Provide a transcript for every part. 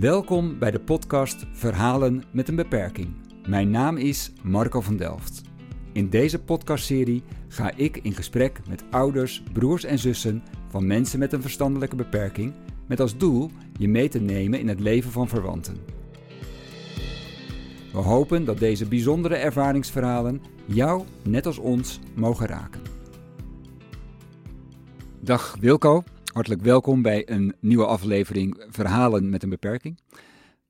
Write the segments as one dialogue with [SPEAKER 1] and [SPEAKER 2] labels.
[SPEAKER 1] Welkom bij de podcast Verhalen met een beperking. Mijn naam is Marco van Delft. In deze podcastserie ga ik in gesprek met ouders, broers en zussen van mensen met een verstandelijke beperking, met als doel je mee te nemen in het leven van verwanten. We hopen dat deze bijzondere ervaringsverhalen jou, net als ons, mogen raken. Dag Wilco, hartelijk welkom bij een nieuwe aflevering Verhalen met een beperking.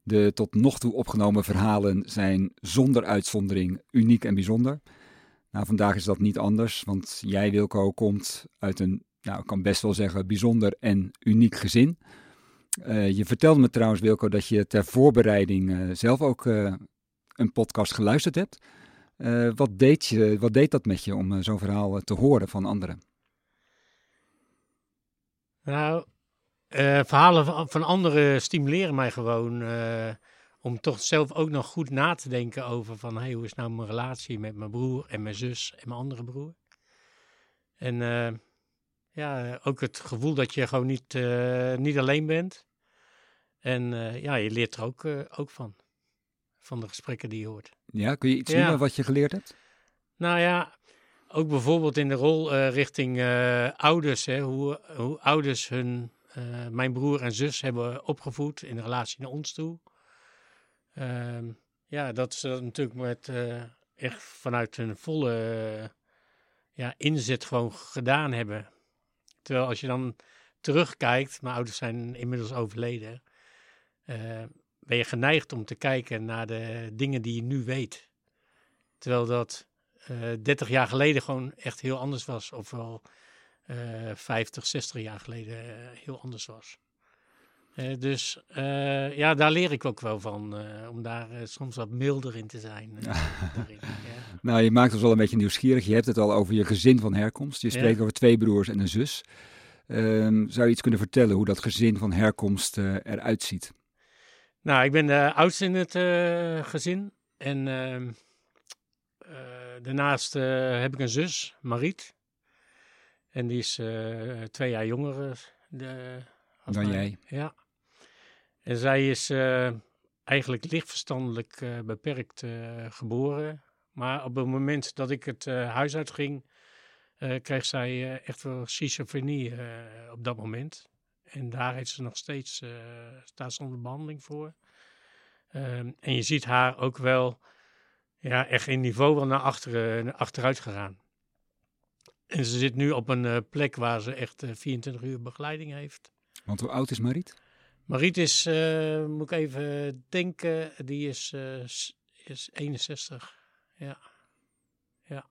[SPEAKER 1] De tot nog toe opgenomen verhalen zijn zonder uitzondering uniek en bijzonder. Nou, vandaag is dat niet anders, want jij Wilco komt uit een, nou ik kan best wel zeggen, bijzonder en uniek gezin. Uh, je vertelde me trouwens Wilco dat je ter voorbereiding uh, zelf ook uh, een podcast geluisterd hebt. wat, deed je, wat deed dat met je om zo'n verhaal te horen van anderen?
[SPEAKER 2] Nou, uh, verhalen van, van, anderen stimuleren mij gewoon uh, om toch zelf ook nog goed na te denken over van hey, hoe is nou mijn relatie met mijn broer en mijn zus en mijn andere broer. En uh, ja, ook het gevoel dat je gewoon niet, niet alleen bent. En ja, je leert er ook, ook van. Van de gesprekken die je hoort.
[SPEAKER 1] Ja, kun je iets ja. noemen wat je geleerd hebt?
[SPEAKER 2] Nou ja, ook bijvoorbeeld in de rol uh, richting uh, ouders, hè, hoe, hoe ouders hun, uh, mijn broer en zus hebben opgevoed in relatie naar ons toe. Ehm, ja, dat ze dat natuurlijk met echt vanuit hun volle ja, inzet gewoon gedaan hebben. Terwijl als je dan terugkijkt, mijn ouders zijn inmiddels overleden, ben je geneigd om te kijken naar de dingen die je nu weet. Terwijl dat eh, 30 jaar geleden gewoon echt heel anders was. Of wel uh, 50, 60 jaar geleden uh, heel anders was. Uh, dus ja, daar leer ik ook wel van. om daar soms wat milder in te zijn.
[SPEAKER 1] daarin, ja. Nou, je maakt ons wel een beetje nieuwsgierig. Je hebt het al over je gezin van herkomst. Je spreekt ja. over twee broers en een zus. Ehm, zou je iets kunnen vertellen hoe dat gezin van herkomst eruit ziet?
[SPEAKER 2] Nou, ik ben de oudste in het gezin. En ehm, eh, daarnaast eh, heb ik een zus, Mariet. En die is eh, twee jaar jonger de,
[SPEAKER 1] dan jij.
[SPEAKER 2] Ja. En zij is eigenlijk lichtverstandelijk beperkt geboren. Maar op het moment dat ik het huis uitging, kreeg zij echt wel schizofrenie op dat moment. En daar heeft ze nog steeds, staat ze onder behandeling voor. Ehm, en je ziet haar ook wel ja, echt in niveau wel naar, achteren, naar achteruit gegaan. En ze zit nu op een uh, plek waar ze echt uh, 24 uur begeleiding heeft.
[SPEAKER 1] Want hoe oud is Mariet?
[SPEAKER 2] Mariet is, moet ik even denken, die is, is 61. Ja. ja.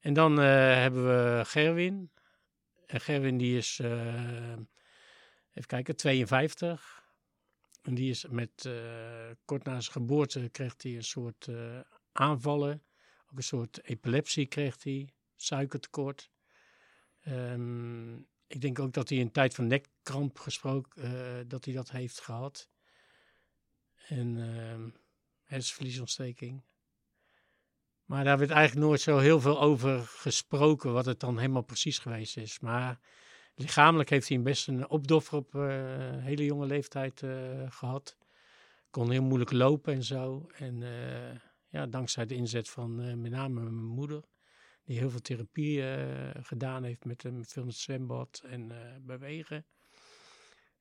[SPEAKER 2] En dan hebben we Gerwin. En Gerwin die is, even kijken, 52. En die is met, uh, kort na zijn geboorte kreeg hij een soort uh, aanvallen. Ook een soort epilepsie kreeg hij, suikertekort. Um, ik denk ook dat hij een tijd van nekkramp gesproken, uh, dat hij dat heeft gehad. En uh, hersenvliesontsteking. Maar daar werd eigenlijk nooit zo heel veel over gesproken, wat het dan helemaal precies geweest is. Maar Lichamelijk heeft hij best een opdoffer op uh, hele jonge leeftijd uh, gehad. Kon heel moeilijk lopen en zo. En uh, ja, dankzij de inzet van met name mijn moeder, die heel veel therapie gedaan heeft met hem, veel het zwembad en bewegen.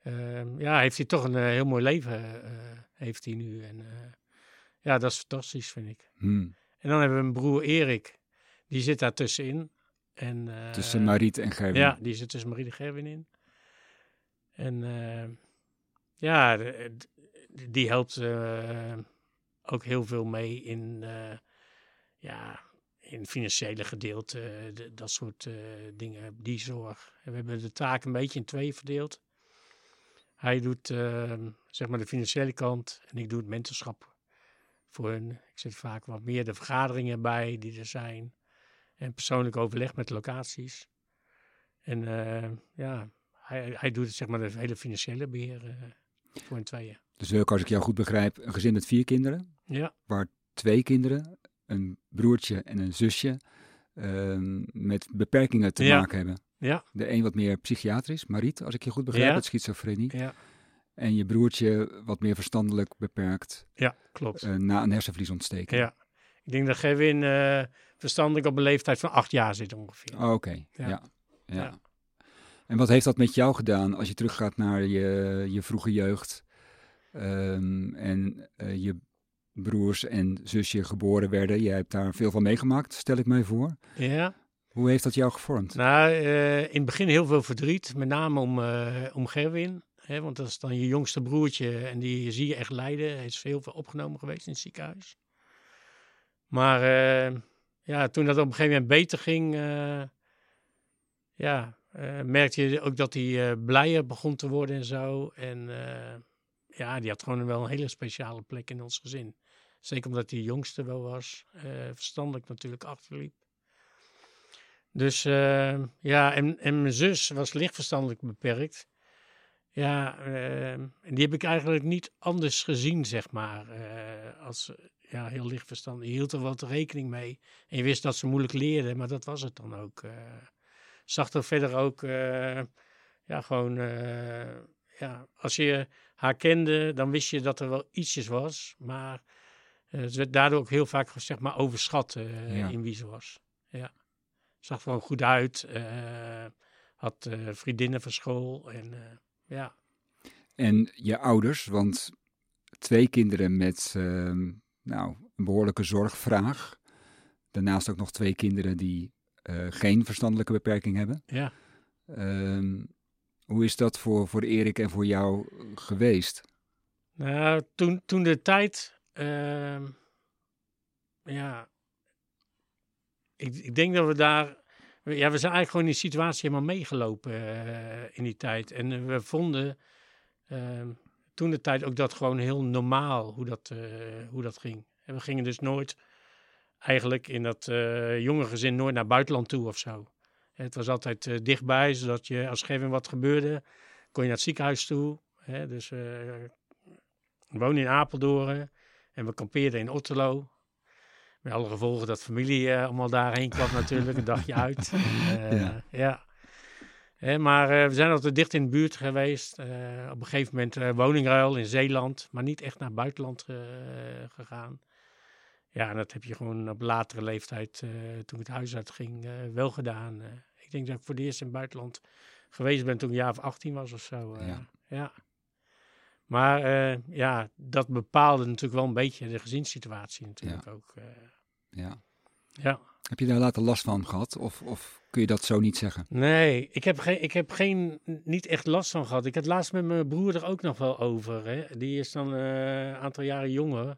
[SPEAKER 2] Ehm, ja, heeft hij toch een heel mooi leven heeft hij nu. En ja, dat is fantastisch, vind ik. Hmm. En dan hebben we een broer Erik, die zit daar tussenin. En, uh,
[SPEAKER 1] tussen Mariet en Gerwin.
[SPEAKER 2] Ja, die zit tussen Mariet en Gerwin in. En uh, ja, die helpt uh, ook heel veel mee in, ja, in financiële gedeelte, de, dat soort dingen, die zorg. En we hebben de taak een beetje in twee verdeeld. Hij doet zeg maar de financiële kant en ik doe het mentorschap voor hen. Ik zit vaak wat meer de vergaderingen bij die er zijn. En persoonlijk overleg met locaties. En uh, ja, hij, hij doet het, zeg maar de hele financiële beheer uh, voor een tweeën.
[SPEAKER 1] Dus ook als ik jou goed begrijp, een gezin met vier kinderen.
[SPEAKER 2] Ja.
[SPEAKER 1] Waar twee kinderen, een broertje en een zusje, uh, met beperkingen te
[SPEAKER 2] ja.
[SPEAKER 1] maken hebben.
[SPEAKER 2] Ja.
[SPEAKER 1] De een wat meer psychiatrisch, Mariet, als ik je goed begrijp,
[SPEAKER 2] ja.
[SPEAKER 1] met schizofrenie.
[SPEAKER 2] Ja.
[SPEAKER 1] En je broertje wat meer verstandelijk beperkt
[SPEAKER 2] Ja, klopt.
[SPEAKER 1] eh, na een hersenvliesontsteking.
[SPEAKER 2] ja. Ik denk dat Gerwin eh, verstandelijk op een leeftijd van acht jaar zit ongeveer.
[SPEAKER 1] Oh, Oké, ja.
[SPEAKER 2] Ja.
[SPEAKER 1] Ja.
[SPEAKER 2] Ja.
[SPEAKER 1] En wat heeft dat met jou gedaan als je teruggaat naar je, je vroege jeugd ehm, en eh, je broers en zusje geboren werden? Jij hebt daar veel van meegemaakt, stel ik mij voor.
[SPEAKER 2] Ja.
[SPEAKER 1] Hoe heeft dat jou gevormd?
[SPEAKER 2] Nou, eh, in het begin heel veel verdriet, met name om, om Gerwin. Hè, want dat is dan je jongste broertje en die zie je echt lijden. Hij is veel, veel opgenomen geweest in het ziekenhuis. Maar eh, ja, toen dat op een gegeven moment beter ging, eh, ja, eh, merkte je ook dat hij blijer begon te worden en zo. En ja, die had gewoon wel een hele speciale plek in ons gezin. Zeker omdat hij jongste wel was, verstandelijk natuurlijk achterliep. Dus ja, en, en mijn zus was lichtverstandelijk beperkt. Ja, eh, en die heb ik eigenlijk niet anders gezien, zeg maar. eh, als ja, heel lichtverstandig. Je hield er wat rekening mee. En je wist dat ze moeilijk leerde, maar dat was het dan ook. eh. zag er verder ook, eh, ja, gewoon, eh, ja, als je haar kende, dan wist je dat er wel ietsjes was. Maar eh, ze werd daardoor ook heel vaak, zeg maar, overschat eh,
[SPEAKER 1] Ja.
[SPEAKER 2] in wie ze was. Ja. Zag er gewoon goed uit. eh, had eh, vriendinnen van school. En eh, ja,
[SPEAKER 1] En je ouders, want twee kinderen met ehm, nou, een behoorlijke zorgvraag. Daarnaast ook nog twee kinderen die eh, geen verstandelijke beperking hebben.
[SPEAKER 2] ja.
[SPEAKER 1] Ehm, hoe is dat voor, voor Erik en voor jou geweest?
[SPEAKER 2] Nou, toen, toen de tijd, ehm, ja, ik, ik denk dat we daar, ja, we zijn eigenlijk gewoon in die situatie helemaal meegelopen eh, in die tijd. En eh, we vonden ehm, toen de tijd ook dat gewoon heel normaal hoe dat, eh, hoe dat ging. En we gingen dus nooit eigenlijk in dat jonge gezin nooit naar buitenland toe of zo. Het was altijd dichtbij, zodat je als er even wat gebeurde, kon je naar het ziekenhuis toe. Hè, dus eh, we woonden in Apeldoorn en we kampeerden in Otterlo. Met alle gevolgen dat familie eh, allemaal daarheen kwam natuurlijk, een dagje uit. Eh,
[SPEAKER 1] Ja.
[SPEAKER 2] ja. Hè, maar eh, we zijn altijd dicht in de buurt geweest. Op een gegeven moment eh, woningruil in Zeeland, maar niet echt naar het buitenland gegaan. Ja, en dat heb je gewoon op latere leeftijd, toen ik het huis uitging, wel gedaan. Ik denk dat ik voor het eerst in het buitenland geweest ben toen ik een jaar of 18 was of zo.
[SPEAKER 1] Ja.
[SPEAKER 2] ja. Maar eh, ja, dat bepaalde natuurlijk wel een beetje de gezinssituatie natuurlijk ook. eh.
[SPEAKER 1] Ja.
[SPEAKER 2] ja.
[SPEAKER 1] Heb je daar later last van gehad? Of, of kun je dat zo niet zeggen?
[SPEAKER 2] Nee, ik heb, geen, ik heb geen, niet echt last van gehad. Ik had laatst met mijn broer er ook nog wel over. Hè. Die is dan eh, een aantal jaren jonger.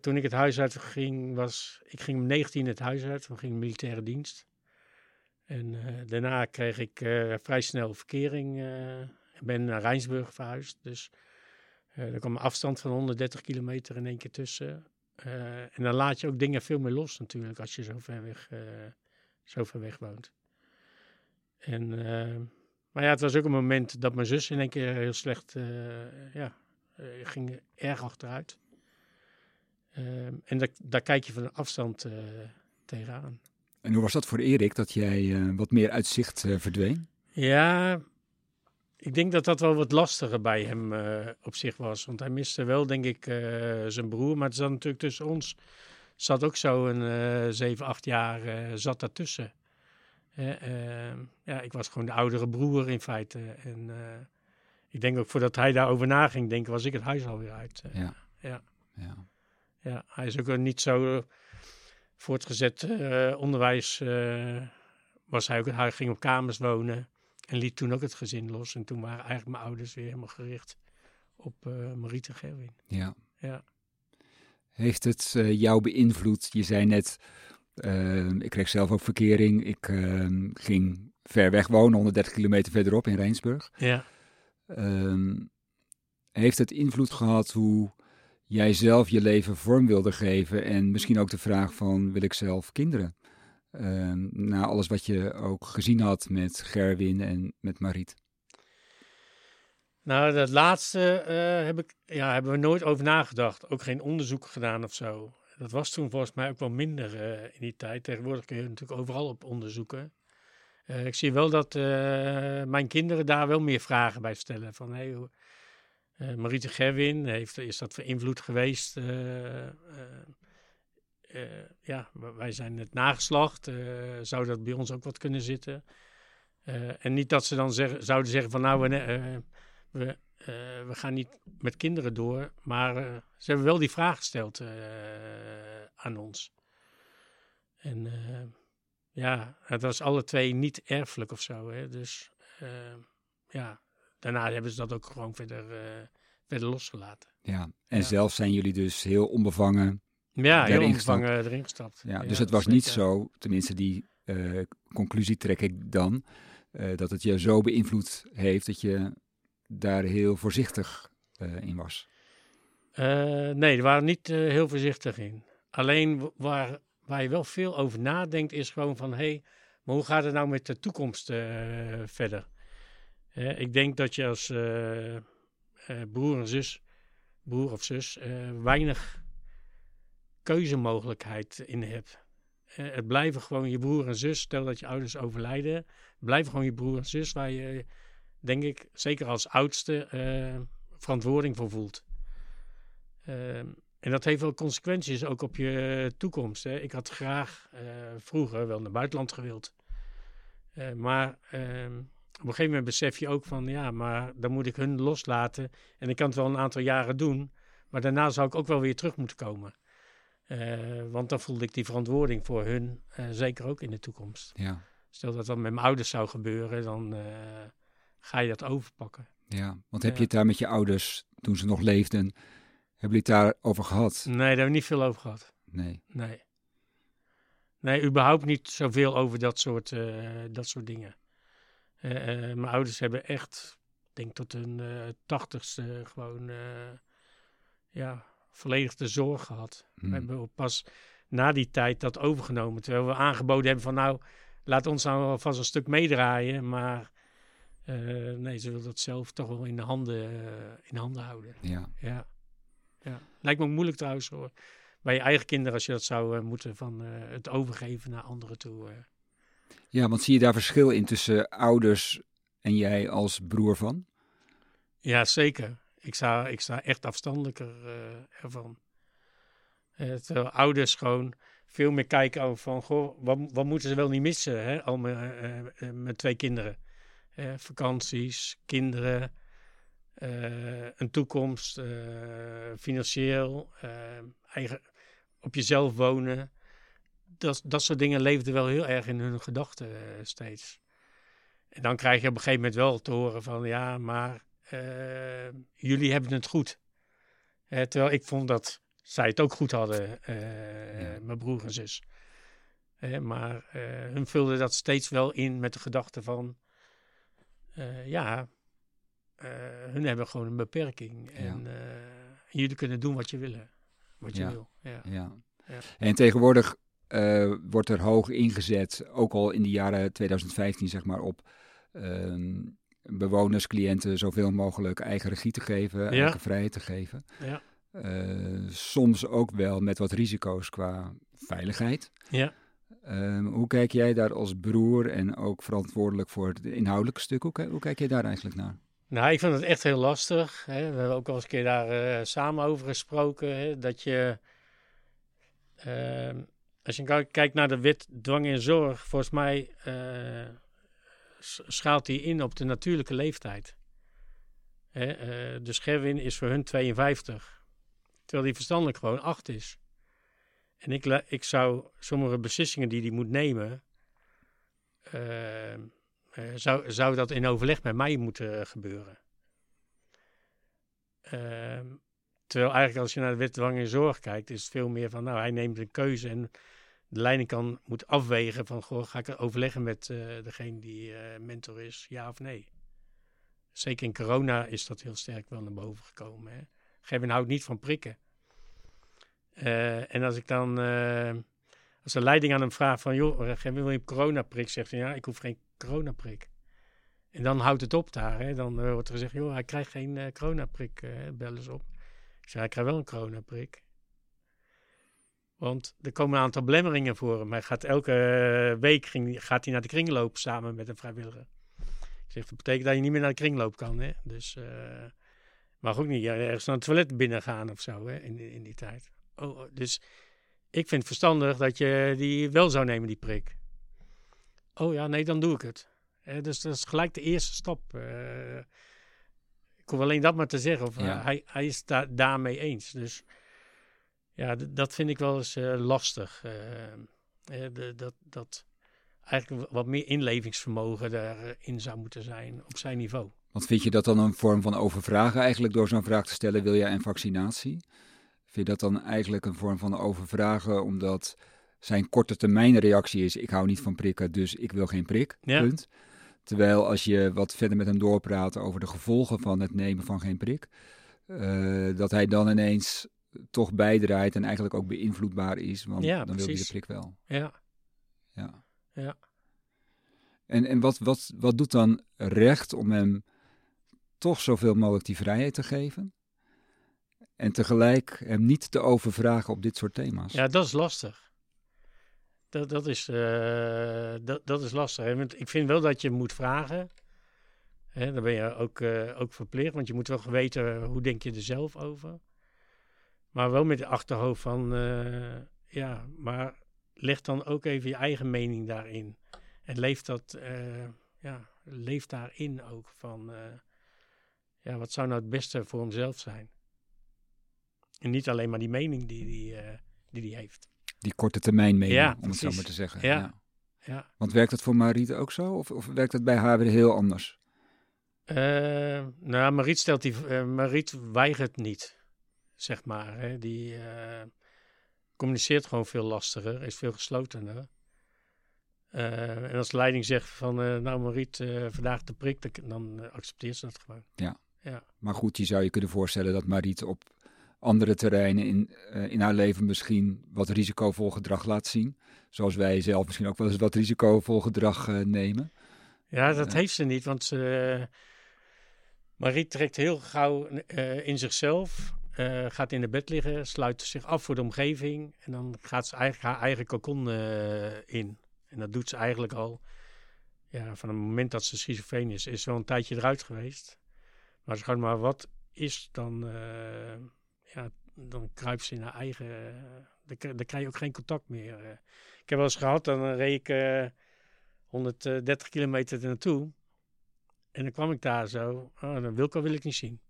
[SPEAKER 2] Toen ik het huis uit ging, was ik ging om 19 het huis uit. We gingen militaire dienst. En daarna kreeg ik vrij snel verkering. Ik ben naar Rijnsburg verhuisd. Dus eh er kwam een afstand van 130 kilometer in één keer tussen. Eh, en dan laat je ook dingen veel meer los natuurlijk als je zo ver weg, eh, zo ver weg woont. En, maar ja, het was ook een moment dat mijn zus in één keer heel slecht, ja, ging erg achteruit. En daar, daar kijk je van een afstand tegenaan.
[SPEAKER 1] En hoe was dat voor Erik, dat jij wat meer uit zicht eh, verdween?
[SPEAKER 2] Ja, ik denk dat dat wel wat lastiger bij hem eh, op zich was. Want hij miste wel, denk ik, eh, zijn broer. Maar het zat natuurlijk tussen ons. Zat ook zo een eh 7, 8 jaar zat daartussen. Ehm, ja, ik was gewoon de oudere broer in feite. En ik denk ook voordat hij daarover na ging denken, was ik het huis alweer uit.
[SPEAKER 1] Ja.
[SPEAKER 2] Ja.
[SPEAKER 1] ja.
[SPEAKER 2] Ja, hij is ook niet zo voortgezet onderwijs. was hij ook, hij ging op kamers wonen en liet toen ook het gezin los. En toen waren eigenlijk mijn ouders weer helemaal gericht op eh Mariet en Gerwin.
[SPEAKER 1] ja.
[SPEAKER 2] Ja.
[SPEAKER 1] Heeft het eh, jou beïnvloed? Je zei net, eh, ik kreeg zelf ook verkering. Ik eh, ging ver weg wonen, 130 kilometer verderop in Rijnsburg.
[SPEAKER 2] Ja.
[SPEAKER 1] Ehm, heeft het invloed gehad hoe jij zelf je leven vorm wilde geven? En misschien ook de vraag van, wil ik zelf kinderen? Ehm, na alles wat je ook gezien had met Gerwin en met Mariet.
[SPEAKER 2] Nou, dat laatste eh, heb ik, ja, hebben we nooit over nagedacht. Ook geen onderzoek gedaan of zo. Dat was toen volgens mij ook wel minder eh, in die tijd. Tegenwoordig kun je natuurlijk overal op onderzoeken. Eh, ik zie wel dat mijn kinderen daar wel meer vragen bij stellen. Van, hey, Marietje Gerwin heeft, is dat voor invloed geweest. Ja, wij zijn het nageslacht. zou dat bij ons ook wat kunnen zitten? en niet dat ze dan zeggen, zouden zeggen van nou, we, we, we gaan niet met kinderen door. Maar ze hebben wel die vraag gesteld aan ons. En ja, het was alle twee niet erfelijk of zo. Hè? Dus ja, daarna hebben ze dat ook gewoon verder, uh, verder losgelaten.
[SPEAKER 1] Ja, en zelf zijn jullie dus heel onbevangen.
[SPEAKER 2] Ja, heel onbevangen erin gestapt.
[SPEAKER 1] Ja, dus het was niet zo, tenminste die uh, conclusie trek ik dan, uh, dat het je zo beïnvloed heeft dat je daar heel voorzichtig in was.
[SPEAKER 2] nee, we waren niet heel voorzichtig in. Alleen waar, waar je wel veel over nadenkt is gewoon van, hé, hey, maar hoe gaat het nou met de toekomst verder? ik denk dat je als broer en zus, broer of zus, weinig keuzemogelijkheid in hebt. het blijven gewoon je broer en zus. Stel dat je ouders overlijden. Blijven gewoon je broer en zus waar je, denk ik, zeker als oudste, verantwoording voor voelt. Ehm, en dat heeft wel consequenties ook op je toekomst. Hè. Ik had graag vroeger wel naar buitenland gewild. maar ehm, op een gegeven moment besef je ook van, ja, maar dan moet ik hun loslaten. En ik kan het wel een aantal jaren doen, maar daarna zou ik ook wel weer terug moeten komen. Uh, want dan voelde ik die verantwoording voor hun, uh, zeker ook in de toekomst.
[SPEAKER 1] Ja.
[SPEAKER 2] Stel dat dat met mijn ouders zou gebeuren, dan uh, ga je dat overpakken.
[SPEAKER 1] Ja, want heb je het daar met je ouders, toen ze nog leefden, hebben jullie het daarover gehad?
[SPEAKER 2] Nee, daar hebben we niet veel over gehad.
[SPEAKER 1] Nee.
[SPEAKER 2] Nee. Nee, überhaupt niet zoveel over dat soort, dat soort dingen. Eh, eh, mijn ouders hebben echt, denk tot hun eh, tachtigste gewoon, ja, volledig de zorg gehad. We hmm. hebben pas na die tijd dat overgenomen. Terwijl we aangeboden hebben van nou, laat ons nou alvast een stuk meedraaien. Maar nee, ze wil dat zelf toch wel in de handen, in de handen houden.
[SPEAKER 1] Ja.
[SPEAKER 2] ja. ja. Lijkt me ook moeilijk trouwens hoor. Bij je eigen kinderen als je dat zou moeten van het overgeven naar anderen toe.
[SPEAKER 1] Ja, want zie je daar verschil in tussen ouders en jij als broer van?
[SPEAKER 2] Ja, zeker. Ik sta, ik sta echt afstandelijker uh, ervan. Uh, terwijl ouders gewoon veel meer kijken over van, goh, wat, wat moeten ze wel niet missen, hè? al mijn, uh, mijn twee kinderen. vakanties, kinderen, een toekomst, financieel, eigen, op jezelf wonen dat, dat soort dingen leefden wel heel erg in hun gedachten steeds. En dan krijg je op een gegeven moment wel te horen van ja, maar jullie hebben het goed. Uh, terwijl ik vond dat zij het ook goed hadden, ja. mijn broer en zus. maar hun vulden dat steeds wel in met de gedachte van ja, hun hebben gewoon een beperking. En ja. jullie kunnen doen wat je willen, wat je
[SPEAKER 1] ja.
[SPEAKER 2] wil. Ja.
[SPEAKER 1] Ja. En tegenwoordig uh, wordt er hoog ingezet, ook al in de jaren 2015 zeg maar, op uh, bewoners, cliënten zoveel mogelijk eigen regie te geven, ja. eigen vrijheid te geven.
[SPEAKER 2] Ja.
[SPEAKER 1] Uh, soms ook wel met wat risico's qua veiligheid.
[SPEAKER 2] Ja.
[SPEAKER 1] Ehm, hoe kijk jij daar als broer en ook verantwoordelijk voor het inhoudelijke stuk? Hoe, hoe kijk jij daar eigenlijk naar?
[SPEAKER 2] Nou, ik vind het echt heel lastig. Hè. We hebben ook al eens een keer daar uh, samen over gesproken. Hè, dat je ehm, als je kijkt naar de wet dwang en zorg, volgens mij uh, schaalt die in op de natuurlijke leeftijd. Hè, uh, dus Gerwin is voor hun 52, terwijl die verstandelijk gewoon 8 is. En ik, ik zou sommige beslissingen die hij moet nemen, uh, zou, zou dat in overleg met mij moeten gebeuren. Ehm, terwijl eigenlijk als je naar de wet dwang zorg kijkt, is het veel meer van, nou, hij neemt een keuze en de leiding kan, moet afwegen van, goh, ga ik overleggen met uh, degene die uh, mentor is, ja of nee. Zeker in corona is dat heel sterk wel naar boven gekomen. Hè? Gerwin houdt niet van prikken. Uh, en als ik dan, als de leiding aan hem vraagt van, joh, wil je een coronaprik? Zegt hij, ja, ik hoef geen coronaprik. En dan houdt het op daar. Hè? Dan wordt er gezegd, joh, hij krijgt geen coronaprik, bellen ze op. Ik zeg, hij krijgt wel een coronaprik. Want er komen een aantal belemmeringen voor hem. Hij gaat elke week ging, gaat hij naar de kringloop samen met een vrijwilliger. Ik zeg, dat betekent dat je niet meer naar de kringloop kan. Hè? Dus, uh, Mag ook niet ergens naar het toilet binnen gaan of zo hè, in, die- in die tijd. Oh, oh, dus ik vind het verstandig dat je die wel zou nemen, die prik. Oh ja, nee, dan doe ik het. Dus dat is gelijk de eerste stap. eh. ik hoef alleen dat maar te zeggen. Of, eh, hij, hij is daar daarmee eens. Dus ja, dat vind ik wel eens eh, lastig. eh, eh, dat, dat eigenlijk wat meer inlevingsvermogen daarin zou moeten zijn op zijn niveau.
[SPEAKER 1] Want vind je dat dan een vorm van overvragen eigenlijk door zo'n vraag te stellen, wil jij een vaccinatie? Vind je dat dan eigenlijk een vorm van overvragen omdat zijn korte termijn reactie is, ik hou niet van prikken, dus ik wil geen prik,
[SPEAKER 2] Ja.
[SPEAKER 1] punt. Terwijl als je wat verder met hem doorpraat over de gevolgen van het nemen van geen prik, dat hij dan ineens toch bijdraait en eigenlijk ook beïnvloedbaar is, want
[SPEAKER 2] Ja,
[SPEAKER 1] dan wil hij de prik wel.
[SPEAKER 2] Ja,
[SPEAKER 1] Ja.
[SPEAKER 2] Ja.
[SPEAKER 1] En, en wat, wat, wat doet dan recht om hem toch zoveel mogelijk die vrijheid te geven? En tegelijk hem niet te overvragen op dit soort thema's.
[SPEAKER 2] ja dat is lastig. Dat, dat, is, eh, dat, dat is lastig. Hè? Want ik vind wel dat je moet vragen. Hè? Dan ben je ook, eh, ook verplicht, want je moet wel weten hoe denk je er zelf over. Maar wel met het achterhoofd van, eh, ja, maar leg dan ook even je eigen mening daarin. En leef dat, eh, ja, leef daarin ook van, eh, ja, wat zou nou het beste voor hemzelf zijn? En niet alleen maar die mening die die, eh, die, die heeft.
[SPEAKER 1] Die korte termijn mening,
[SPEAKER 2] Ja,
[SPEAKER 1] om het zo maar te zeggen.
[SPEAKER 2] Ja. Ja.
[SPEAKER 1] Want werkt dat voor Mariette ook zo? Of, of werkt dat bij haar weer heel anders?
[SPEAKER 2] Nou, Mariet stelt die, eh, Mariet weigert niet, zeg maar. Hè. Die eh, communiceert gewoon veel lastiger, is veel geslotener. Eh, en als de leiding zegt van, eh, nou Mariet, vandaag de prik, dan- accepteert ze dat gewoon.
[SPEAKER 1] Maar goed, je zou je kunnen voorstellen dat Mariette op andere terreinen in, in haar leven misschien wat risicovol gedrag laat zien. Zoals wij zelf misschien ook wel eens wat risicovol gedrag nemen.
[SPEAKER 2] Ja, dat
[SPEAKER 1] Ja.
[SPEAKER 2] heeft ze niet, want ze, Marie trekt heel gauw in zichzelf, eh, gaat in de bed liggen, sluit zich af voor de omgeving en dan gaat ze eigenlijk haar eigen cocon eh, in. En dat doet ze eigenlijk al, ja, van het moment dat ze schizofreen is, is ze een tijdje eruit geweest. Maar als gewoon maar wat is, dan, eh, ja, dan kruipt ze in haar eigen, dan, krijg je ook geen contact meer. Ik heb wel eens gehad, dan reed ik... eh, 130 kilometer er naartoe. En dan kwam ik daar zo. Oh, dan Wilco wil ik niet zien.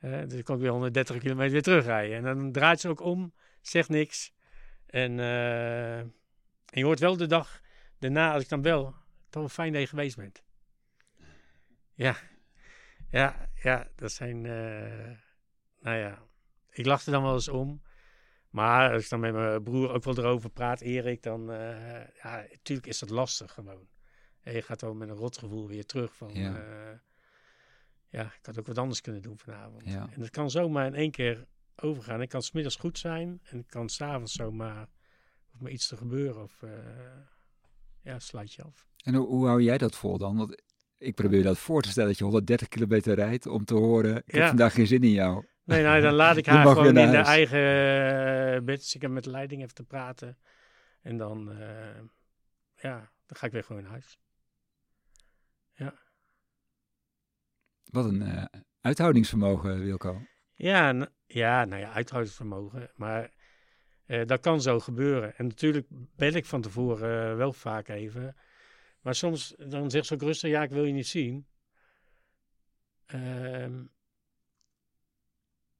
[SPEAKER 2] Dus ik ik weer 130 kilometer weer terugrijden. En dan draait ze ook om, zegt niks. En, eh, en je hoort wel de dag daarna, als ik dan bel, toch wel fijn dat je geweest bent. Ja, ja, ja, dat zijn, eh, nou ja, ik lach er dan wel eens om. Maar als ik dan met mijn broer ook wel erover praat, Erik, dan, eh, ja, natuurlijk is dat lastig gewoon. En je gaat wel met een rotgevoel weer terug van,
[SPEAKER 1] Ja.
[SPEAKER 2] Ja. ja, ik had ook wat anders kunnen doen vanavond.
[SPEAKER 1] Ja.
[SPEAKER 2] En dat kan zomaar in één keer overgaan. Het kan smiddags goed zijn en het kan s'avonds zomaar, of maar iets te gebeuren of, eh, ja, sluit je af.
[SPEAKER 1] En hoe, hoe hou jij dat vol dan? Want ik probeer dat voor te stellen dat je 130 kilometer rijdt om te horen, ik heb
[SPEAKER 2] Ja.
[SPEAKER 1] vandaag geen zin in jou.
[SPEAKER 2] Nee, nou, dan laat ik haar gewoon in de eigen eh, bed. Dus ik heb met de leiding even te praten. En dan, eh, ja, dan ga ik weer gewoon naar huis.
[SPEAKER 1] Wat een eh, uithoudingsvermogen, Wilco.
[SPEAKER 2] Ja, ja, nou ja, uithoudingsvermogen. Maar eh, dat kan zo gebeuren. En natuurlijk bel ik van tevoren eh, wel vaak even. Maar soms dan zegt ze ook rustig, ja, ik wil je niet zien. Ehm,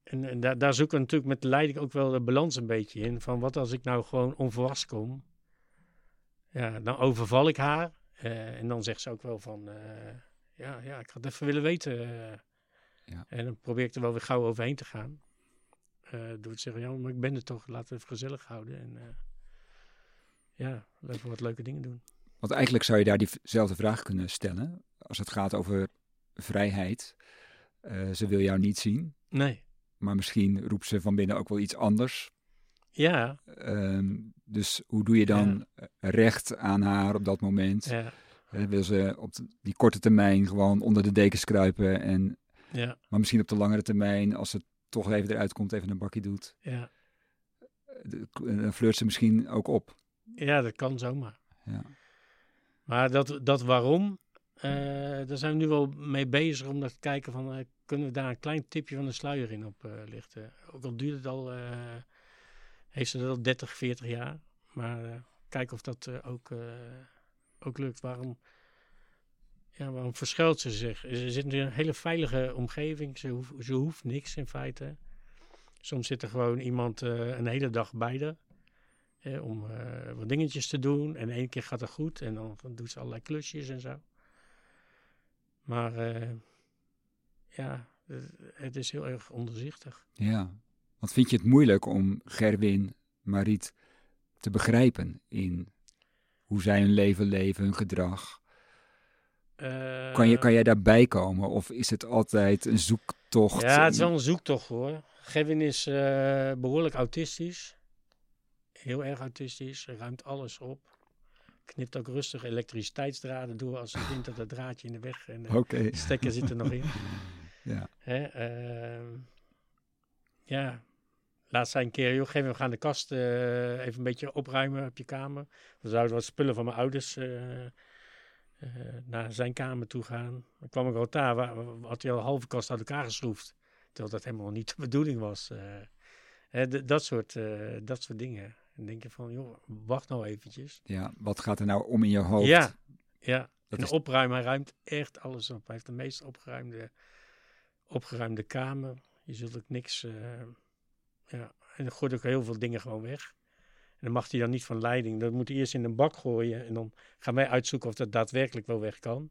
[SPEAKER 2] en en daar, zoeken we natuurlijk met de leiding ook wel de balans een beetje in. Van wat als ik nou gewoon onverwachts kom. Ja, dan overval ik haar. En dan zegt ze ook wel van, ja, ja, ik had even willen weten. eh.
[SPEAKER 1] Ja.
[SPEAKER 2] En dan probeer ik er wel weer gauw overheen te gaan. Eh door te zeggen, ja, maar ik ben er toch, laten we even gezellig houden. En eh, ja, even wat leuke dingen doen.
[SPEAKER 1] Want eigenlijk zou je daar diezelfde vraag kunnen stellen als het gaat over vrijheid. Eh, ze wil jou niet zien,
[SPEAKER 2] Nee,
[SPEAKER 1] maar misschien roept ze van binnen ook wel iets anders.
[SPEAKER 2] ja,
[SPEAKER 1] Ehm, dus hoe doe je dan recht aan haar op dat moment?
[SPEAKER 2] ja,
[SPEAKER 1] Wil ze op die korte termijn gewoon onder de dekens kruipen, en,
[SPEAKER 2] ja,
[SPEAKER 1] maar misschien op de langere termijn, als het toch even eruit komt, even een bakje doet,
[SPEAKER 2] ja.
[SPEAKER 1] de- dan flirt ze misschien ook op.
[SPEAKER 2] Ja, dat kan zomaar.
[SPEAKER 1] Ja.
[SPEAKER 2] Maar dat, dat waarom, Eh, daar zijn we nu wel mee bezig om dat te kijken van, eh, kunnen we daar een klein tipje van de sluier in op eh, lichten. Ook al duurt het al, heeft ze dat al 30, 40 jaar. Maar kijken of dat ook, ook lukt. Waarom, ja, waarom verschuilt ze zich? Ze zit in een hele veilige omgeving. Ze, ze hoeft niks in feite. Soms zit er gewoon iemand eh, een hele dag bij eh, om eh, wat dingetjes te doen. En één keer gaat het goed. En dan, doet ze allerlei klusjes en zo. Maar eh, ja, het- is heel erg onderzichtig.
[SPEAKER 1] Ja. Want vind je het moeilijk om Gerwin, Mariet te begrijpen in hoe zij hun leven leven, hun gedrag?
[SPEAKER 2] Eh,
[SPEAKER 1] Kan, je, kan jij daarbij komen of is het altijd een zoektocht?
[SPEAKER 2] Ja, het is wel een zoektocht hoor. Gavin is eh, behoorlijk autistisch. Heel erg autistisch. Ruimt alles op. Knipt ook rustig elektriciteitsdraden door als hij vindt dat het draadje in de weg en de
[SPEAKER 1] Oké.
[SPEAKER 2] stekker zit er nog in.
[SPEAKER 1] Ja.
[SPEAKER 2] Hè, ehm, ja, laatst zei een keer, joh, geef, we gaan de kast eh, even een beetje opruimen op je kamer. We zouden wat spullen van mijn ouders eh, eh, naar zijn kamer toe gaan. Dan kwam ik al daar, wa- wa- had hij al een halve kast uit elkaar geschroefd. Terwijl dat helemaal niet de bedoeling was. Hè, dat, soort, dat soort dingen. En denk je van, joh, wacht nou eventjes.
[SPEAKER 1] ja, wat gaat er nou om in je hoofd?
[SPEAKER 2] Ja, ja.
[SPEAKER 1] Dat
[SPEAKER 2] en
[SPEAKER 1] is-
[SPEAKER 2] hij ruimt echt alles op. Hij heeft de meest opgeruimde, opgeruimde kamer. Je zult ook niks... ja. En dan gooit ook heel veel dingen gewoon weg. En dan mag hij dan niet van leiding. Dat moet hij eerst in een bak gooien. En dan gaan wij uitzoeken of dat daadwerkelijk wel weg kan.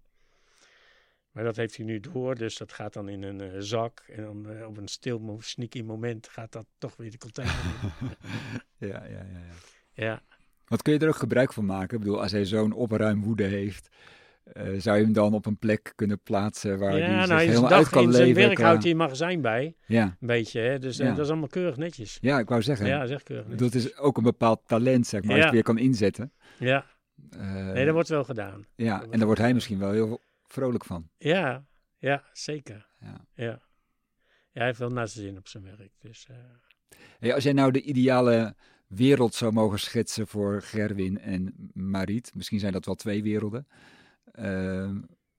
[SPEAKER 2] Maar dat heeft hij nu door. Dus dat gaat dan in een eh, zak. En dan eh, op een stil, sneaky moment gaat dat toch weer de container in.
[SPEAKER 1] ja, ja, ja, ja.
[SPEAKER 2] ja.
[SPEAKER 1] Wat kun je er ook gebruik van maken? Ik bedoel, als hij zo'n opruimwoede heeft, eh, zou je hem dan op een plek kunnen plaatsen waar hij
[SPEAKER 2] ja,
[SPEAKER 1] zich
[SPEAKER 2] nou, in zijn,
[SPEAKER 1] helemaal uit kan
[SPEAKER 2] in zijn
[SPEAKER 1] leven?
[SPEAKER 2] werk
[SPEAKER 1] qua-
[SPEAKER 2] houdt hij een magazijn bij.
[SPEAKER 1] Ja,
[SPEAKER 2] Een beetje, hè? Dus eh,
[SPEAKER 1] Ja.
[SPEAKER 2] dat is allemaal keurig netjes.
[SPEAKER 1] ja, ik wou zeggen.
[SPEAKER 2] Ja, zeg keurig netjes.
[SPEAKER 1] het is ook een bepaald talent, zeg maar, als je weer kan inzetten.
[SPEAKER 2] Ja,
[SPEAKER 1] Eh,
[SPEAKER 2] nee, dat wordt wel gedaan.
[SPEAKER 1] ja, en daar wordt hij misschien wel heel vrolijk van.
[SPEAKER 2] Ja, ja, zeker.
[SPEAKER 1] Ja.
[SPEAKER 2] Ja. hij heeft wel naar zijn zin op zijn werk. Dus, eh,
[SPEAKER 1] Hey, als jij nou de ideale wereld zou mogen schetsen voor Gerwin en Mariet, misschien zijn dat wel twee werelden. Eh,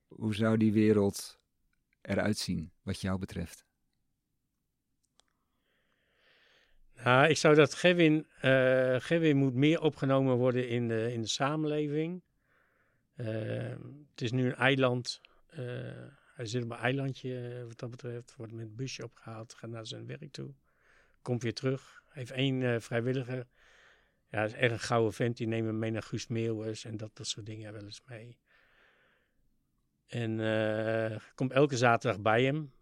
[SPEAKER 1] hoe zou die wereld eruit zien, wat jou betreft?
[SPEAKER 2] nou, ik zou dat Gevin, eh Gevin moet meer opgenomen worden in de, in de samenleving. Eh, het is nu een eiland. eh, hij zit op een eilandje eh, wat dat betreft. Wordt met een busje opgehaald, gaat naar zijn werk toe. Komt weer terug. Heeft één vrijwilliger. Ja, is echt een gouden vent. Die nemen mee naar Guus Meeuwis en dat, dat soort dingen wel eens mee. En eh, komt elke zaterdag bij hem.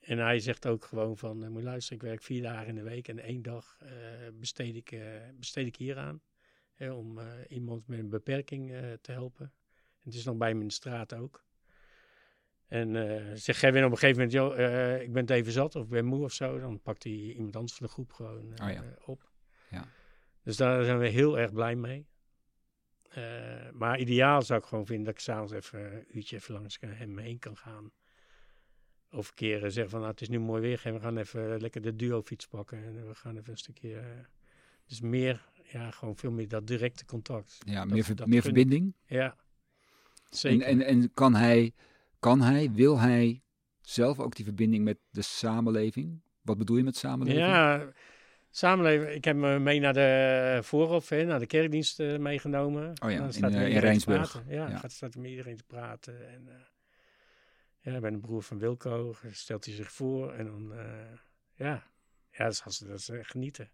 [SPEAKER 2] En hij zegt ook gewoon van, eh, moet luisteren, ik werk vier dagen in de week en één dag eh, besteed, ik, besteed ik hier aan. Hè, om iemand met een beperking te helpen. En het is nog bij hem in de straat ook. En zegt Gerwin op een gegeven moment, joh, ik ben het even zat of ik ben moe of zo. Dan pakt hij iemand anders van de groep gewoon
[SPEAKER 1] Oh ja.
[SPEAKER 2] op.
[SPEAKER 1] Ja.
[SPEAKER 2] Dus daar zijn we heel erg blij mee. Eh, maar ideaal zou ik gewoon vinden dat ik s'avonds even een uurtje even langs hem heen kan gaan. Of keer eh, zeggen van, nou, het is nu mooi weer, we gaan even lekker de duo-fiets pakken en we gaan even een stukje... eh, dus meer, ja, gewoon veel meer dat directe contact.
[SPEAKER 1] Ja,
[SPEAKER 2] Dat-
[SPEAKER 1] meer, ver- meer verbinding?
[SPEAKER 2] Ja,
[SPEAKER 1] En,
[SPEAKER 2] zeker.
[SPEAKER 1] en, en kan, hij, kan hij, wil hij zelf ook die verbinding met de samenleving? Wat bedoel je met samenleving?
[SPEAKER 2] Ja, samenleven. Ik heb me mee naar de voorhof, hè, naar de kerkdienst eh, meegenomen.
[SPEAKER 1] Oh ja,
[SPEAKER 2] Dan staat
[SPEAKER 1] eh, in
[SPEAKER 2] te
[SPEAKER 1] Rijnsburg.
[SPEAKER 2] Ja,
[SPEAKER 1] Ja.
[SPEAKER 2] gaat, staat met iedereen te praten. En, eh, ja, ben de broer van Wilco. Stelt hij zich voor en dan, eh, ja. Ja, dat is, dat is genieten.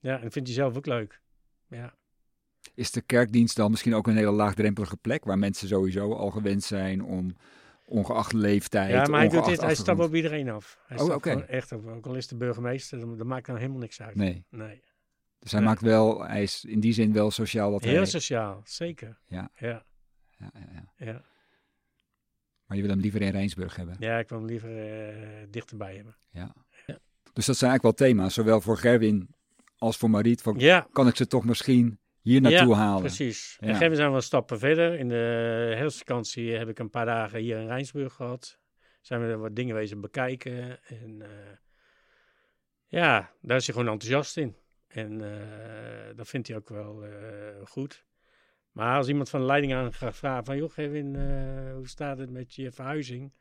[SPEAKER 2] Ja, en dat vindt hij zelf ook leuk. Ja.
[SPEAKER 1] Is de kerkdienst dan misschien ook een hele laagdrempelige plek waar mensen sowieso al gewend zijn om ongeacht leeftijd,
[SPEAKER 2] Ja, maar hij, doet dit, hij stapt op iedereen af. Hij
[SPEAKER 1] Oh,
[SPEAKER 2] echt op. Ook al is de burgemeester, dan, dat maakt dan helemaal niks uit.
[SPEAKER 1] Nee,
[SPEAKER 2] nee.
[SPEAKER 1] dus hij
[SPEAKER 2] Nee.
[SPEAKER 1] maakt wel, hij is in die zin wel sociaal wat
[SPEAKER 2] Heel
[SPEAKER 1] hij...
[SPEAKER 2] sociaal, zeker.
[SPEAKER 1] Ja.
[SPEAKER 2] Ja,
[SPEAKER 1] Ja, ja, ja.
[SPEAKER 2] ja.
[SPEAKER 1] Maar je wil hem liever in Rijnsburg hebben.
[SPEAKER 2] ja ik wil hem liever eh, dichterbij hebben.
[SPEAKER 1] Ja.
[SPEAKER 2] Ja.
[SPEAKER 1] Dus dat zijn eigenlijk wel thema's, zowel voor Gerwin als voor Mariet. Van, kan ik ze toch misschien hier naartoe halen?
[SPEAKER 2] precies.
[SPEAKER 1] Ja.
[SPEAKER 2] En geven zijn wel stappen verder. In de herfstvakantie heb ik een paar dagen hier in Rijnsburg gehad. Zijn we er wat dingen wezen bekijken. En eh, ja, daar is hij gewoon enthousiast in. En eh, dat vindt hij ook wel eh, goed. Maar als iemand van de leiding aan gaat vragen van... joh, Kevin, eh, hoe staat het met je verhuizing?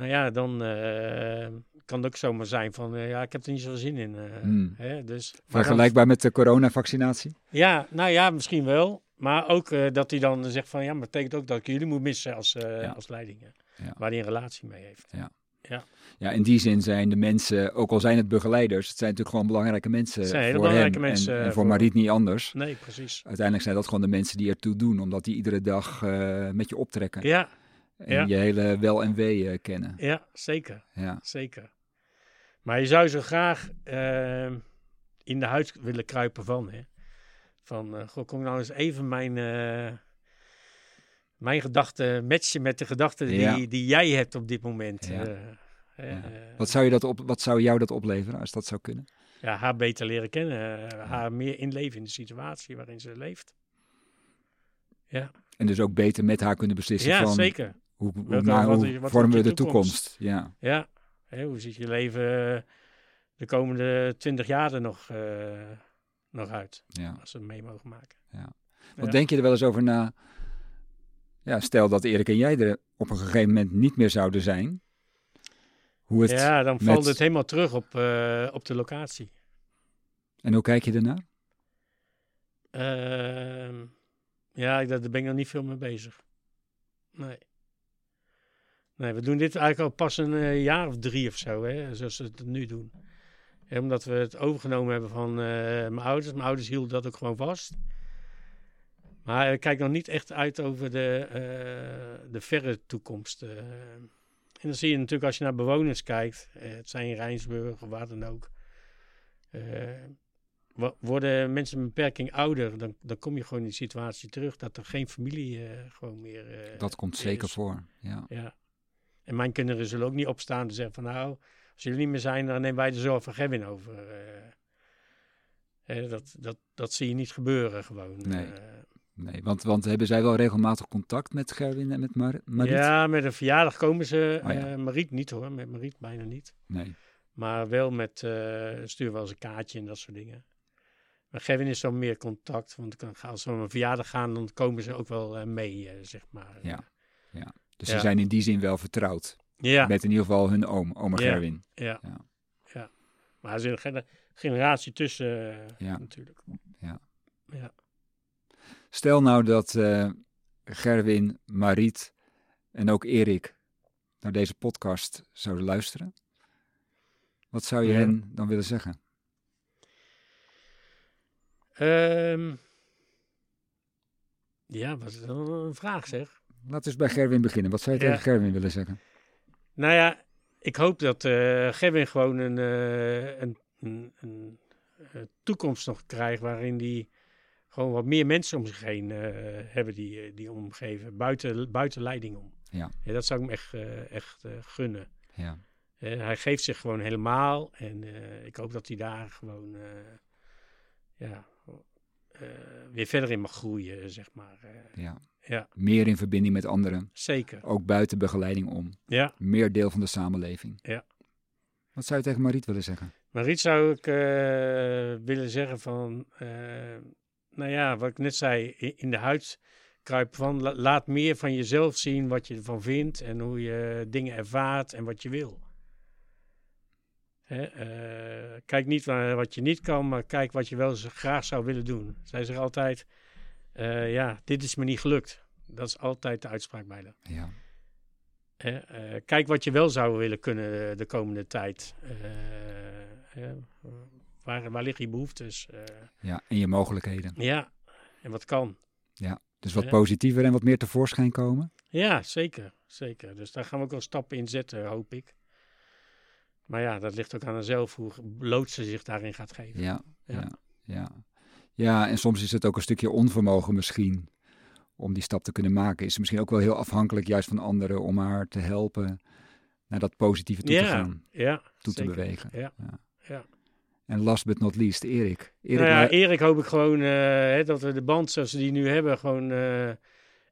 [SPEAKER 2] Nou ja, dan eh, kan het ook zomaar zijn van... eh, ja, ik heb er niet zoveel zin in. eh,
[SPEAKER 1] Hmm.
[SPEAKER 2] hè, dus,
[SPEAKER 1] Vergelijkbaar met de coronavaccinatie?
[SPEAKER 2] ja, nou ja, misschien wel. Maar ook dat hij dan zegt van... ja, maar betekent ook dat ik jullie moet missen als,
[SPEAKER 1] Ja.
[SPEAKER 2] als leiding.
[SPEAKER 1] Ja.
[SPEAKER 2] Waar hij een relatie mee heeft.
[SPEAKER 1] Ja, in die zin zijn de mensen, ook al zijn het begeleiders, het zijn natuurlijk gewoon belangrijke mensen voor
[SPEAKER 2] belangrijke
[SPEAKER 1] hem.
[SPEAKER 2] mensen,
[SPEAKER 1] en, en voor Mariet niet anders.
[SPEAKER 2] Nee, precies.
[SPEAKER 1] Uiteindelijk zijn dat gewoon de mensen die ertoe doen, omdat die iedere dag met je optrekken.
[SPEAKER 2] Ja,
[SPEAKER 1] en
[SPEAKER 2] ja.
[SPEAKER 1] je hele wel en wee eh, kennen.
[SPEAKER 2] ja, zeker.
[SPEAKER 1] Ja,
[SPEAKER 2] Zeker. Maar je zou zo graag eh, in de huid willen kruipen van. Hè? Van, eh goh, kom nou eens even mijn, eh, mijn gedachten matchen met de gedachten die,
[SPEAKER 1] Ja.
[SPEAKER 2] die jij hebt op dit moment.
[SPEAKER 1] Ja. Ja. wat, zou je dat op, wat zou jou dat opleveren als dat zou kunnen?
[SPEAKER 2] ja, haar beter leren kennen. Haar meer inleven in de situatie waarin ze leeft. Ja,
[SPEAKER 1] En dus ook beter met haar kunnen beslissen
[SPEAKER 2] ja
[SPEAKER 1] van
[SPEAKER 2] zeker.
[SPEAKER 1] Hoe, hoe,
[SPEAKER 2] Welke- wat-
[SPEAKER 1] hoe
[SPEAKER 2] wat
[SPEAKER 1] vormen we de
[SPEAKER 2] toekomst?
[SPEAKER 1] toekomst. Ja,
[SPEAKER 2] Ja, hoe ziet je leven eh, de komende twintig jaar er nog, eh, nog uit?
[SPEAKER 1] ja.
[SPEAKER 2] Als we het mee mogen maken.
[SPEAKER 1] Wat
[SPEAKER 2] Ja.
[SPEAKER 1] denk je er wel eens over na? Ja, stel dat Erik en jij er op een gegeven moment niet meer zouden zijn. Hoe het,
[SPEAKER 2] Ja, dan valt
[SPEAKER 1] met-
[SPEAKER 2] het helemaal terug op, eh, op de locatie.
[SPEAKER 1] En hoe kijk je ernaar?
[SPEAKER 2] Ehm, ja, daar ben ik nog niet veel mee bezig. Nee. Nee, we doen dit eigenlijk al pas een eh, jaar of drie of zo, hè, zoals we het nu doen. Hè, omdat we het overgenomen hebben van eh, mijn ouders. Mijn ouders hielden dat ook gewoon vast. Maar ik kijk nog niet echt uit over de, eh, de verre toekomst. eh. en dan zie je natuurlijk als je naar bewoners kijkt, eh, het zijn Rijnsburg of waar dan ook. eh, wo- worden mensen met een beperking ouder, dan, dan kom je gewoon in die situatie terug dat er geen familie eh, gewoon meer. eh,
[SPEAKER 1] Dat komt zeker
[SPEAKER 2] is.
[SPEAKER 1] voor. Ja.
[SPEAKER 2] Ja. En mijn kinderen zullen ook niet opstaan en zeggen van nou, als jullie niet meer zijn, dan nemen wij de zorg van Gavin over. eh. Hè, dat, dat, dat zie je niet gebeuren gewoon.
[SPEAKER 1] Nee.
[SPEAKER 2] eh.
[SPEAKER 1] Nee, want, want hebben zij wel regelmatig contact met Gerwin en met Mar Mariet?
[SPEAKER 2] ja, met een verjaardag komen ze.
[SPEAKER 1] Oh ja.
[SPEAKER 2] eh, Mariet niet hoor, met Mariet bijna niet.
[SPEAKER 1] Nee.
[SPEAKER 2] Maar wel met, stuur wel eens een kaartje en dat soort dingen. Maar Gavin is dan meer contact, want als we op een verjaardag gaan, dan komen ze ook wel mee, zeg maar.
[SPEAKER 1] Ja. Dus ze zijn in die zin wel vertrouwd.
[SPEAKER 2] Ja,
[SPEAKER 1] Met in ieder geval hun oom, oma
[SPEAKER 2] Ja.
[SPEAKER 1] Gerwin.
[SPEAKER 2] ja,
[SPEAKER 1] Ja.
[SPEAKER 2] ja. Maar er zit een gener- generatie tussen eh,
[SPEAKER 1] Ja.
[SPEAKER 2] natuurlijk.
[SPEAKER 1] Ja.
[SPEAKER 2] Ja.
[SPEAKER 1] Stel nou dat eh, Gerwin, Mariet en ook Erik naar deze podcast zouden luisteren. Wat zou je
[SPEAKER 2] Ja.
[SPEAKER 1] hen dan willen zeggen?
[SPEAKER 2] Ehm, ja, wat is dan een vraag zeg.
[SPEAKER 1] Laten we eens bij Gerwin beginnen. Wat zou je
[SPEAKER 2] Ja.
[SPEAKER 1] tegen Gerwin willen zeggen?
[SPEAKER 2] Nou ja, ik hoop dat eh Gavin gewoon een, eh, een, een, een, eh, toekomst nog krijgt waarin die gewoon wat meer mensen om zich heen hebben die, die omgeven, buiten, buiten leiding om.
[SPEAKER 1] Ja.
[SPEAKER 2] dat zou ik hem echt, echt gunnen.
[SPEAKER 1] Ja.
[SPEAKER 2] Hij geeft zich gewoon helemaal en ik hoop dat hij daar gewoon ja, weer verder in mag groeien, zeg maar.
[SPEAKER 1] Ja.
[SPEAKER 2] Ja,
[SPEAKER 1] Meer in verbinding met anderen.
[SPEAKER 2] zeker.
[SPEAKER 1] Ook buiten begeleiding om.
[SPEAKER 2] Ja.
[SPEAKER 1] Meer deel van de samenleving.
[SPEAKER 2] Ja.
[SPEAKER 1] Wat zou je tegen Mariet willen zeggen?
[SPEAKER 2] Maar iets zou ik eh, willen zeggen van, eh, nou ja, wat ik net zei, in de huid kruipen van, la- laat meer van jezelf zien wat je ervan vindt en hoe je dingen ervaart en wat je wil. Hè, eh, kijk niet naar wat je niet kan, maar kijk wat je wel graag zou willen doen. Zij zeggen altijd, eh, ja, dit is me niet gelukt. Dat is altijd de uitspraak bij haar.
[SPEAKER 1] Ja.
[SPEAKER 2] Eh, kijk wat je wel zou willen kunnen de komende tijd. Eh, waar, waar liggen je behoeftes? Eh,
[SPEAKER 1] ja. En je mogelijkheden.
[SPEAKER 2] ja, en wat kan.
[SPEAKER 1] Dus wat
[SPEAKER 2] Ja.
[SPEAKER 1] positiever en wat meer tevoorschijn komen.
[SPEAKER 2] Ja, zeker, zeker. Dus daar gaan we ook wel stappen in zetten, hoop ik. Maar ja, dat ligt ook aan haarzelf hoe bloot ze zich daarin gaat geven.
[SPEAKER 1] Ja,
[SPEAKER 2] Ja.
[SPEAKER 1] ja, ja. Ja, en soms is het ook een stukje onvermogen misschien om die stap te kunnen maken. Is ze misschien ook wel heel afhankelijk juist van anderen om haar te helpen naar dat positieve toe te gaan,
[SPEAKER 2] ja
[SPEAKER 1] toe te bewegen.
[SPEAKER 2] Ja,
[SPEAKER 1] Ja. En last but not least, Erik. Erik
[SPEAKER 2] nou ja, Erik hoop ik gewoon eh, hè, dat we de band zoals we die nu hebben gewoon eh,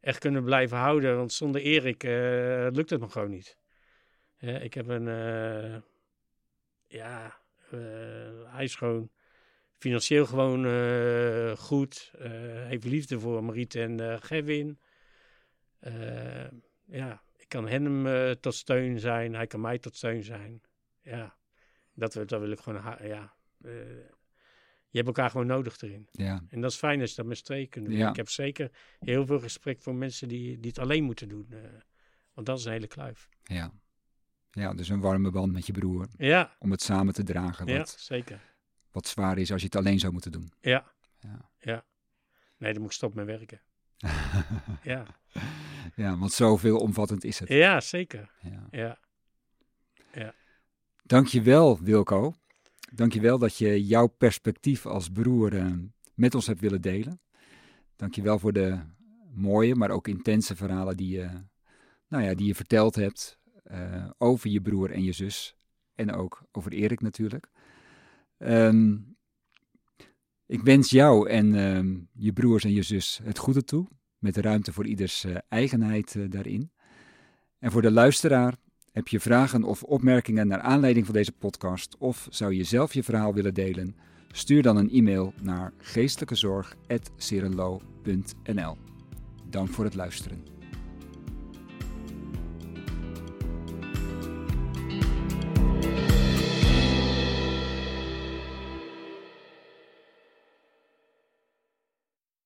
[SPEAKER 2] echt kunnen blijven houden. Want zonder Erik eh, lukt het nog gewoon niet. Ik heb een, ja, hij is gewoon financieel gewoon eh, goed. eh, heeft liefde voor Mariet en eh Gevin. Ja, ik kan hem tot steun zijn. Hij kan mij tot steun zijn. Ja, dat, wil- dat wil ik gewoon... Ja, je hebt elkaar gewoon nodig erin.
[SPEAKER 1] Ja,
[SPEAKER 2] En dat is fijn als je dat met z'n tweeën kunt doen.
[SPEAKER 1] Ja.
[SPEAKER 2] Ik heb zeker heel veel respect voor mensen die, die het alleen moeten doen. want dat is een hele kluif.
[SPEAKER 1] ja. Ja, dus een warme band met je broer.
[SPEAKER 2] Ja,
[SPEAKER 1] Om het samen te dragen.
[SPEAKER 2] ja zeker.
[SPEAKER 1] Wat zwaar is als je het alleen zou moeten doen.
[SPEAKER 2] Ja.
[SPEAKER 1] Ja.
[SPEAKER 2] ja. Nee, dan moet ik stoppen met werken. Ja,
[SPEAKER 1] ja, want zoveel omvattend is het.
[SPEAKER 2] ja zeker.
[SPEAKER 1] Ja.
[SPEAKER 2] Ja.
[SPEAKER 1] Dankjewel Wilco. Dankjewel dat je jouw perspectief als broer eh, met ons hebt willen delen. Dankjewel voor de mooie, maar ook intense verhalen die je, nou ja, die je verteld hebt eh, over je broer en je zus. En ook over Erik natuurlijk. Ehm, ik wens jou en ehm, je broers en je zus het goede toe. Met ruimte voor ieders eh, eigenheid eh, daarin. En voor de luisteraar, heb je vragen of opmerkingen naar aanleiding van deze podcast of zou je zelf je verhaal willen delen? Stuur dan een e-mail naar geestelijkezorg.serenlo.nl. Dank voor het luisteren.